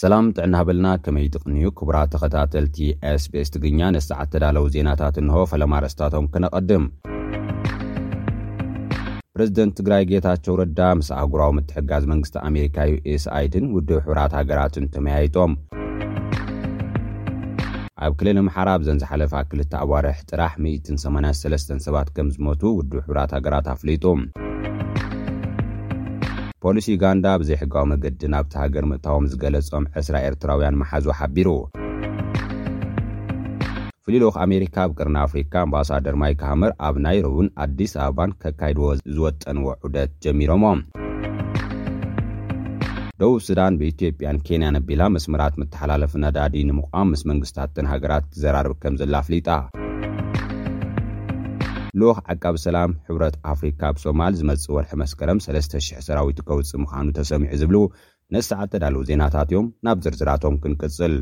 ሰላም ጥዕና ሃበልና ከመይ ትቕንዩ ክቡራት ተኸታተልቲ ኤስቤስ ትግርኛ ንሰዓት ተዳለዉ ዜናታት እንሆ ፈለማ ርስታቶም ክነቐድም ፕረዚደንት ትግራይ ጌታቸው ረዳ ምስ ኣህጉራዊ ምትሕጋዝ መንግስቲ ኣሜሪካ ዩኤስኣይድን ውድብ ሕብራት ሃገራትን ተመያይጦም። ኣብ ክልል ኣምሓራ ኣብዘን ዝሓለፋ ክልተ ኣዋርሕ ጥራሕ ሚእትን ሰማንያን ሰለስተን ሰባት ከም ዝሞቱ ውድብ ሕቡራት ሃገራት ኣፍሊጡ። ፖሊስ ዩጋንዳ ብዘይሕጋዊ መገዲ ናብታ ሃገር ምእታዎም ዝገለጾም ዕስራ ኤርትራውያን ምሓዙ ሓቢሩ። ፍሉይ ልኡኽ ኣሜሪካ ኣብ ቀርኒ ኣፍሪካ ኣምባሳደር ማይክ ሃመር ኣብ ናይሮብን ኣዲስ ኣበባን ከካይድዎ ዝወጠንዎ ዑደት ጀሚሮሞ። ደቡብ ሱዳን ብኢትዮጵያን ኬንያን ኣቢላ መስመራት መተሓላለፊ ነዳዲ ንምቛም ምስ መንግስታት እተን ሃገራት ትዘራርብ ከምዘላ ኣፍሊጣ። ልኡኽ ዓቃቢ ሰላም ሕብረት ኣፍሪካ ኣብ ሶማል ዝመጽእ ወርሒ መስከረም ሰለስተ ሽሕ ሰራዊቱ ከውጽእ ምዃኑ ተሰሚዑ ዝብሉ ነዚ ሰዓት ተዳለዉ ዜናታት እዮም። ናብ ዝርዝራቶም ክንቅጽል።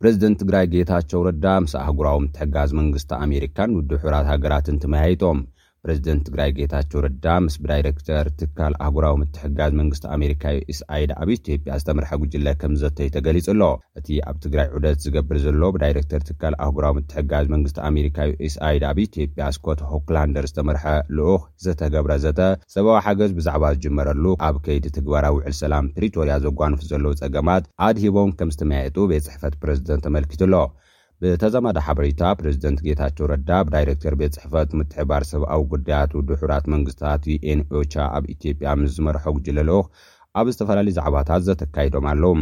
ፕረዚደንት ትግራይ ጌታቸው ረዳ ምስ ኣህጉራዊ ምትሕጋዝ መንግስቲ ኣሜሪካን ውድብ ሕቡራት ሃገራትን ተመያይጦም። ፕረዚደንት ትግራይ ጌታቸው ረዳ ምስ ብዳይሬክተር ትካል ኣህጉራዊ ምትሕጋዝ መንግስቲ ኣሜሪካ ዩኤስኣይድ ኣብ ኢትዮጵያ ዝተምርሐ ጉጅለ ከምዘተዩ ተገሊጹ ኣሎ። እቲ ኣብ ትግራይ ዑደት ዝገብር ዘሎ ብዳይሬክተር ትካል ኣህጉራዊ ምትሕጋዝ መንግስቲ ኣሜሪካ ዩኤስኣይድ ኣብ ኢትዮጵያ ስኮት ሆክላንደር ዝተመርሐ ልኡኽ ዝተገብረ ዘተ ሰብኣዊ ሓገዝ ብዛዕባ ዝጅመረሉ ኣብ ከይዲ ትግበራ ውዕል ሰላም ፕሪቶርያ ዘጓንፉ ዘለዉ ጸገማት ኣድሂቦም ከምዝተመያየጡ ቤት ጽሕፈት ፕረዚደንት ኣመልኪቱ ኣሎ። ብተዛማዲ ሓበሬታ፣ ፕረዚደንት ጌታቸው ረዳ ብ ዳይረክተር ቤት ጽሕፈት ምትሕብባር ሰብኣዊ ጉዳያት ውድሑራት መንግስታት፣ UN OCHA፣ ኣብ ኢትዮጵያ ምስ ዝመርሖ ጉጅለ ልኡኽ ኣብ ዝተፈላለዩ ዛዕባታት ዘተ ኣካይዶም ኣለዉ።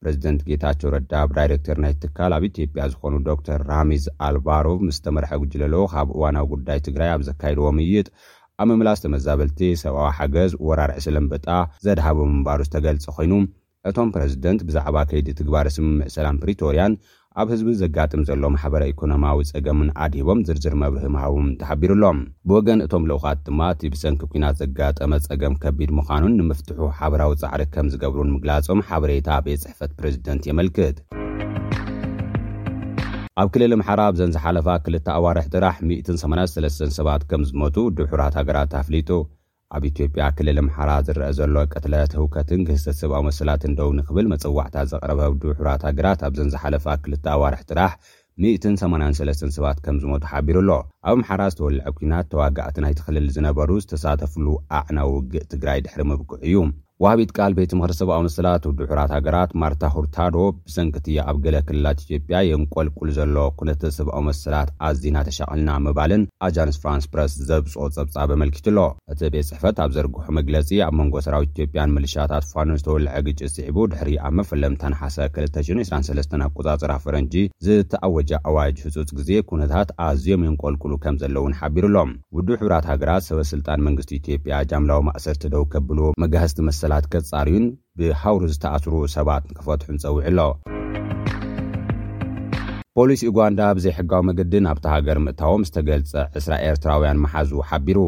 ፕረዚደንት ጌታቸው ረዳ ብ ዳይረክተር ናይቲ ትካል ኣብ ኢትዮጵያ ዝኾኑ ዶክተር ራሚዝ ኣልቫሮቭ ምስ ዝተመርሐ ጉጅለ ልኡኽ ኣብ እዋናዊ ጉዳይ ትግራይ ኣብ ዘካይድዎ ምይይጥ ኣብ ምምላስ ተመዛበልቲ፣ ሰብኣዊ ሓገዝ፣ ወራር ዕስለ ኣንበጣ ዘድሃበ ምንባሩ ዝተገልጸ ኮይኑ፣ እቶም ፕረዚደንት ብዛዕባ ከይዲ ትግባረ ስምምዕ ሰላም ፕሪቶርያን ኣብ ህዝቢ ዘጋጥም ዘሎ ማሕበረ ኢኮኖሚያዊ ፀገምን ኣድሂቦም ዝርዝር መብርሂ ምሃቦም ተሓቢሩ ኣሎ። ብወገን እቶም ልኡኻት ድማ እቲ ብሰንኪ ኲናት ዘጋጠመ ፀገም ከቢድ ምዃኑን ንምፍትሑ ሓበራዊ ፃዕሪ ከምዝገብሩን ምግላፆም ሓበሬታ ቤት ፅሕፈት ፕረዚደንት የመልክት። ኣብ ክልል ኣምሓራ ኣብዘን ዝሓለፋ ክልተ ኣዋርሕ ጥራሕ ሚእትን ሰማንያን ሰለስተን ሰባት ከምዝሞቱ ውድብ ሕቡራት ሃገራት ኣፍሊጡ። ኣብ ኢትዮጵያ ክልል ኣምሓራ ዝረኣ ዘሎ ቅትለት፣ ህውከትን ግህሰት ሰብኣዊ መሰላትን ደው ንክብል መጸዋዕታ ዘቕረበ ህብዱ ሕቡራት ሃገራት ኣብዘን ዝሓለፋ ክልተ ኣዋርሕ ጥራሕ ሚእትን ሰማንያን ሰለስተን ሰባት ከምዝሞቱ ሓቢሩ ኣሎ። ኣብ ኣምሓራ ዝተወልዐ ኲናት ተዋጋእቲ ናይቲ ክልል ዝነበሩ ዝተሳተፍሉ ኣዕናዊ ውግእ ትግራይ ድሕሪ ምብቅዑ'ዩ። ወሃቢት ቃል ቤት ምኽሪ ሰብኣዊ መሰላት ውድብ ሕቡራት ሃገራት ማርታ ሁርታዶ ብሰንኪ እቲ ኣብ ገለ ክልላት ኢትዮጵያ የንቆልቁል ዘሎ ኩነተ ሰብኣዊ መሰላት ኣዚና ተሻቒልና ምባለን ኣጃንስ ፍራንስ ፕረስ ዘብጽኦ ጸብጻብ ኣመልኪቱ'ሎ። እቲ ቤት ጽሕፈት ኣብ ዘርግሖ መግለጺ፣ ኣብ መንጎ ሰራዊት ኢትዮጵያን ምልሻታት ፋኖን ዝተወልዐ ግጭት ስዒቡ ድሕሪ ኣብ መፈለምታ ነሓሰ ክልተ ሽሕን ዕስራን ሰለስተን ኣቆጻጽራ ፈረንጂ ዝተኣወጀ ኣዋጅ ህጹጽ ግዜ፣ ኩነታት ኣዝዮም የንቆልቁሉ ከምዘለዉ'ውን ሓቢሩ'ሎ። ውድብ ሕቡራት ሃገራት ሰበ ስልጣን መንግስቲ ኢትዮጵያ ጃምላዊ ማእሰርቲ ደው ከብሉ፣ መጋህስቲ መሰላት ከጻርዩን ብሃውሪ ዝተኣስሩ ሰባት ክፈትሑን ጸዊዑ ኣሎ። ፖሊስ ኡጋንዳ ብዘይሕጋዊ መገዲ ናብታ ሃገር ምእታዎም ዝተገልጸ ዕስራ ኤርትራውያን ምሓዙ ሓቢሩ።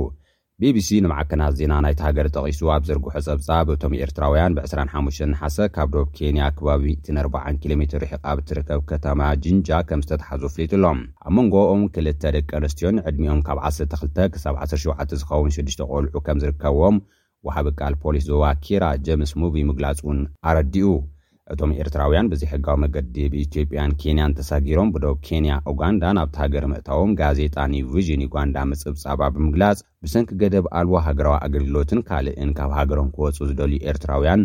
ቢቢሲ ንማዕከናት ዜና ናይታ ሃገር ጠቒሱ ኣብ ዘርግሖ ጸብጻብ፣ እቶም ኤርትራውያን ብ ዕስራን ሓሙሽተን ነሓሰ ካብ ዶብ ኬንያ ከባቢ ሚእትን ኣርባዓን ኪሎሜትር ርሒቓ ብትርከብ ከተማ ጂንጃ ከምዝተትሓዙ ኣፍሊጡ'ሎ። ኣብ መንጎኦም ክልተ ደቂ ኣንስትዮን ዕድሚኦም ካብ ዓሰርተ ክልተ ክሳብ ዓሰርተ ሸውዓተ ዝኸውን ሽዱሽተ ቆልዑ ከም ዝርከብዎም ወሃቢ ቃል ፖሊስ ዞባ ኪራ ጀምስ ሙቪ ምግላጹን ኣረዲኡ። እቶም ኤርትራውያን ብዘይሕጋዊ መገዲ ብኢትዮጵያን ኬንያን ተሳጊሮም ብዶብ ኬንያ ኡጋንዳ ናብታ ሃገር ምእታዎም ጋዜጣ ኒው ቪዥን ዩጋንዳ ምጽብጻባ ብምግላጽ ብሰንኪ ገደብ ኣልቦ ሃገራዊ ኣገልግሎትን ካልእን ካብ ሃገሮም ክወጹ ዝደልዩ ኤርትራውያን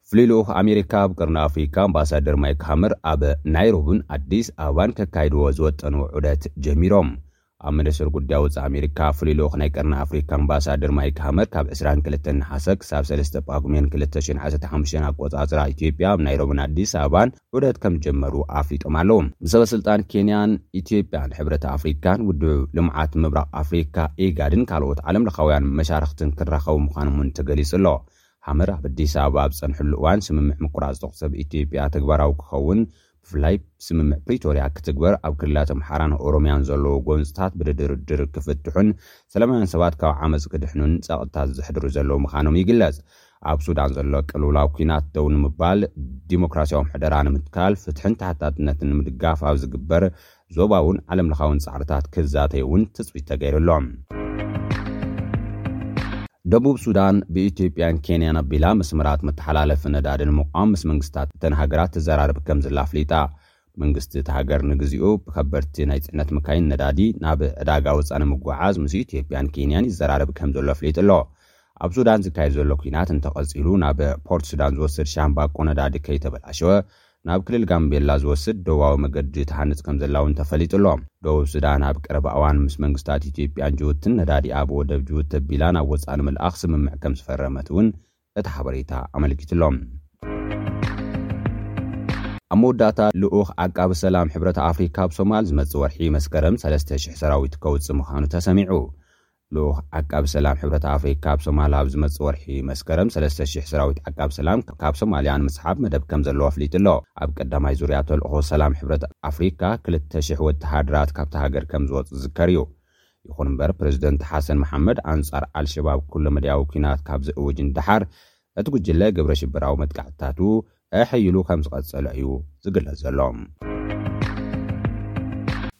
ፍሉይ ልኡኽ ኣሜሪካ ኣብ ቀርኒ ኣፍሪካ ኣምባሳደር ማይክ ሃመር ኣብ ናይሮብን ኣዲስ ኣበባን ከካይድዎ ዝወጠንዎ ዑደት ጀሚሮም። ኣብ ሚኒስትር ጉዳይ ወፃኢ ኣሜሪካ ፍሉይ ልኡኽ ናይ ቀርኒ ኣፍሪካ ኣምባሳደር ማይክ ሃመር ካብ ዕስራን ክልተን ነሓሰ ክሳብ ሰለስተ ጳጉሜን ክልተ ሽሕን ዓሰርተ ሓሙሽተ ኣቆፃፅራ ኢትዮጵያ ኣብ ናይሮብን ኣዲስ ኣበባን ዑደት ከምዝጀመሩ ኣፍሊጦም ኣለው። ንሰበ ስልጣን ኬንያን ኢትዮጵያን፣ ሕብረት ኣፍሪካን ውድብ ልምዓት ምብራቕ ኣፍሪካ ኢጋድን ካልኦት ዓለም ለኻውያን መሻርኽትን ክራኸቡ ምዃኖም እውን ተገሊፁ ኣሎ። ሃመር ኣብ ኣዲስ ኣበባ ኣብ ዝጸንሕሉ እዋን ስምምዕ ምቁራጽ ተኹሲ ኣብ ኢትዮጵያ ተግባራዊ ክኸውን ብፍላይ ስምምዕ ፕሪቶርያ ክትግበር ኣብ ክልላት ኣምሓራን ኦሮምያን ዘለዉ ጎንጽታት ብድድርድር ክፍትሑን ሰላማውያን ሰባት ካብ ዓመጽ ክድሕኑን ጸቕጥታት ዘሕድሩ ዘለዉ ምዃኖም ይግለጽ። ኣብ ሱዳን ዘሎ ቅልውላው ኲናት ደው ንምባል፣ ዲሞክራስያዊ ምሕደራ ንምትካል፣ ፍትሕን ተሓታትነትን ንምድጋፍ ኣብ ዝግበር ዞባውን ዓለምለኻውን ጻዕርታት ክዛተይ እውን ትጽቢት ተገይሩ ኣሎ። ደቡብ ሱዳን ብኢትዮጵያን ኬንያን ኣቢላ መስመራት መተሓላለፊ ነዳዲ ንምቛም ምስ መንግስታት እተን ሃገራት ትዘራረብ ከምዘላ ኣፍሊጣ። መንግስቲ እታ ሃገር ንግዚኡ ብከበድቲ ናይ ጽዕነት መካይን ነዳዲ ናብ ዕዳጋ ወጻኢ ንምጉዕዓዝ ምስ ኢትዮጵያን ኬንያን ይዘራረብ ከምዘሎ ኣፍሊጡ ኣሎ። ኣብ ሱዳን ዝካየድ ዘሎ ኲናት እንተቐጺሉ ናብ ፖርት ሱዳን ዝወስድ ሻምባቆ ነዳዲ ከይተበላሸወ ናብ ክልል ጋምቤላ ዝወስድ ደቡባዊ መገዲ ትሃንጽ ከምዘላ እውን ተፈሊጡ ኣሎ። ደቡብ ሱዳን ኣብ ቀረባ እዋን ምስ መንግስታት ኢትዮጵያን ጅቡትን ነዳዲኣ ብወደብ ጅቡቲ ኣቢላ ናብ ወጻኢ ንምልኣኽ ስምምዕ ከምዝፈረመት እውን እቲ ሓበሬታ ኣመልኪቱ ኣሎ። ኣብ መወዳእታ፣ ልኡኽ ዓቃቢ ሰላም ሕብረት ኣፍሪካ ኣብ ሶማል ዝመጽእ ወርሒ መስከረም ሰለስተ ሽሕ ሰራዊቱ ከውጽእ ምዃኑ ተሰሚዑ። ልኡኽ ዓቃቢ ሰላም ሕብረት ኣፍሪካ ኣብ ሶማል ኣብ ዝመፅእ ወርሒ መስከረም ሰለስተ ሽሕ ሰራዊት ዓቃቢ ሰላም ካብ ሶማሊያ ንምስሓብ መደብ ከምዘለዎ ኣፍሊጡ ኣሎ። ኣብ ቀዳማይ ዙርያ ተልእኾ ሰላም ሕብረት ኣፍሪካ ክልተ ሽሕ ወተሃደራት ካብታ ሃገር ከምዝወፁ ዝዝከር እዩ። ይኹን እምበር ፕረዚደንት ሓሰን መሓመድ ኣንፃር ኣልሸባብ ኩለመዳያዊ ኲናት ካብ ዝእውጅ ንደሓር እቲ ጉጅለ ግብረ ሽበራዊ መጥቃዕትታቱ ኣሐይሉ ከምዝቐፀለ እዩ ዝግለፅ ዘሎ።